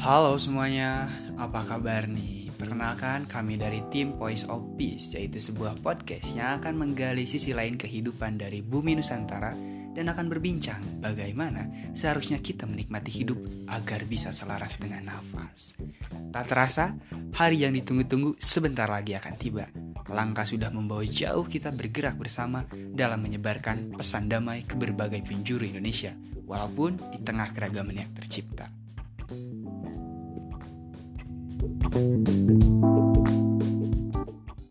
Halo semuanya, apa kabar nih? Perkenalkan kami dari tim Voice of Peace, yaitu sebuah podcast yang akan menggali sisi lain kehidupan dari bumi Nusantara dan akan berbincang bagaimana seharusnya kita menikmati hidup agar bisa selaras dengan nafas. Tak terasa, hari yang ditunggu-tunggu sebentar lagi akan tiba. Langkah sudah membawa jauh kita bergerak bersama dalam menyebarkan pesan damai ke berbagai penjuru Indonesia, walaupun di tengah keragaman yang tercipta. Thank you.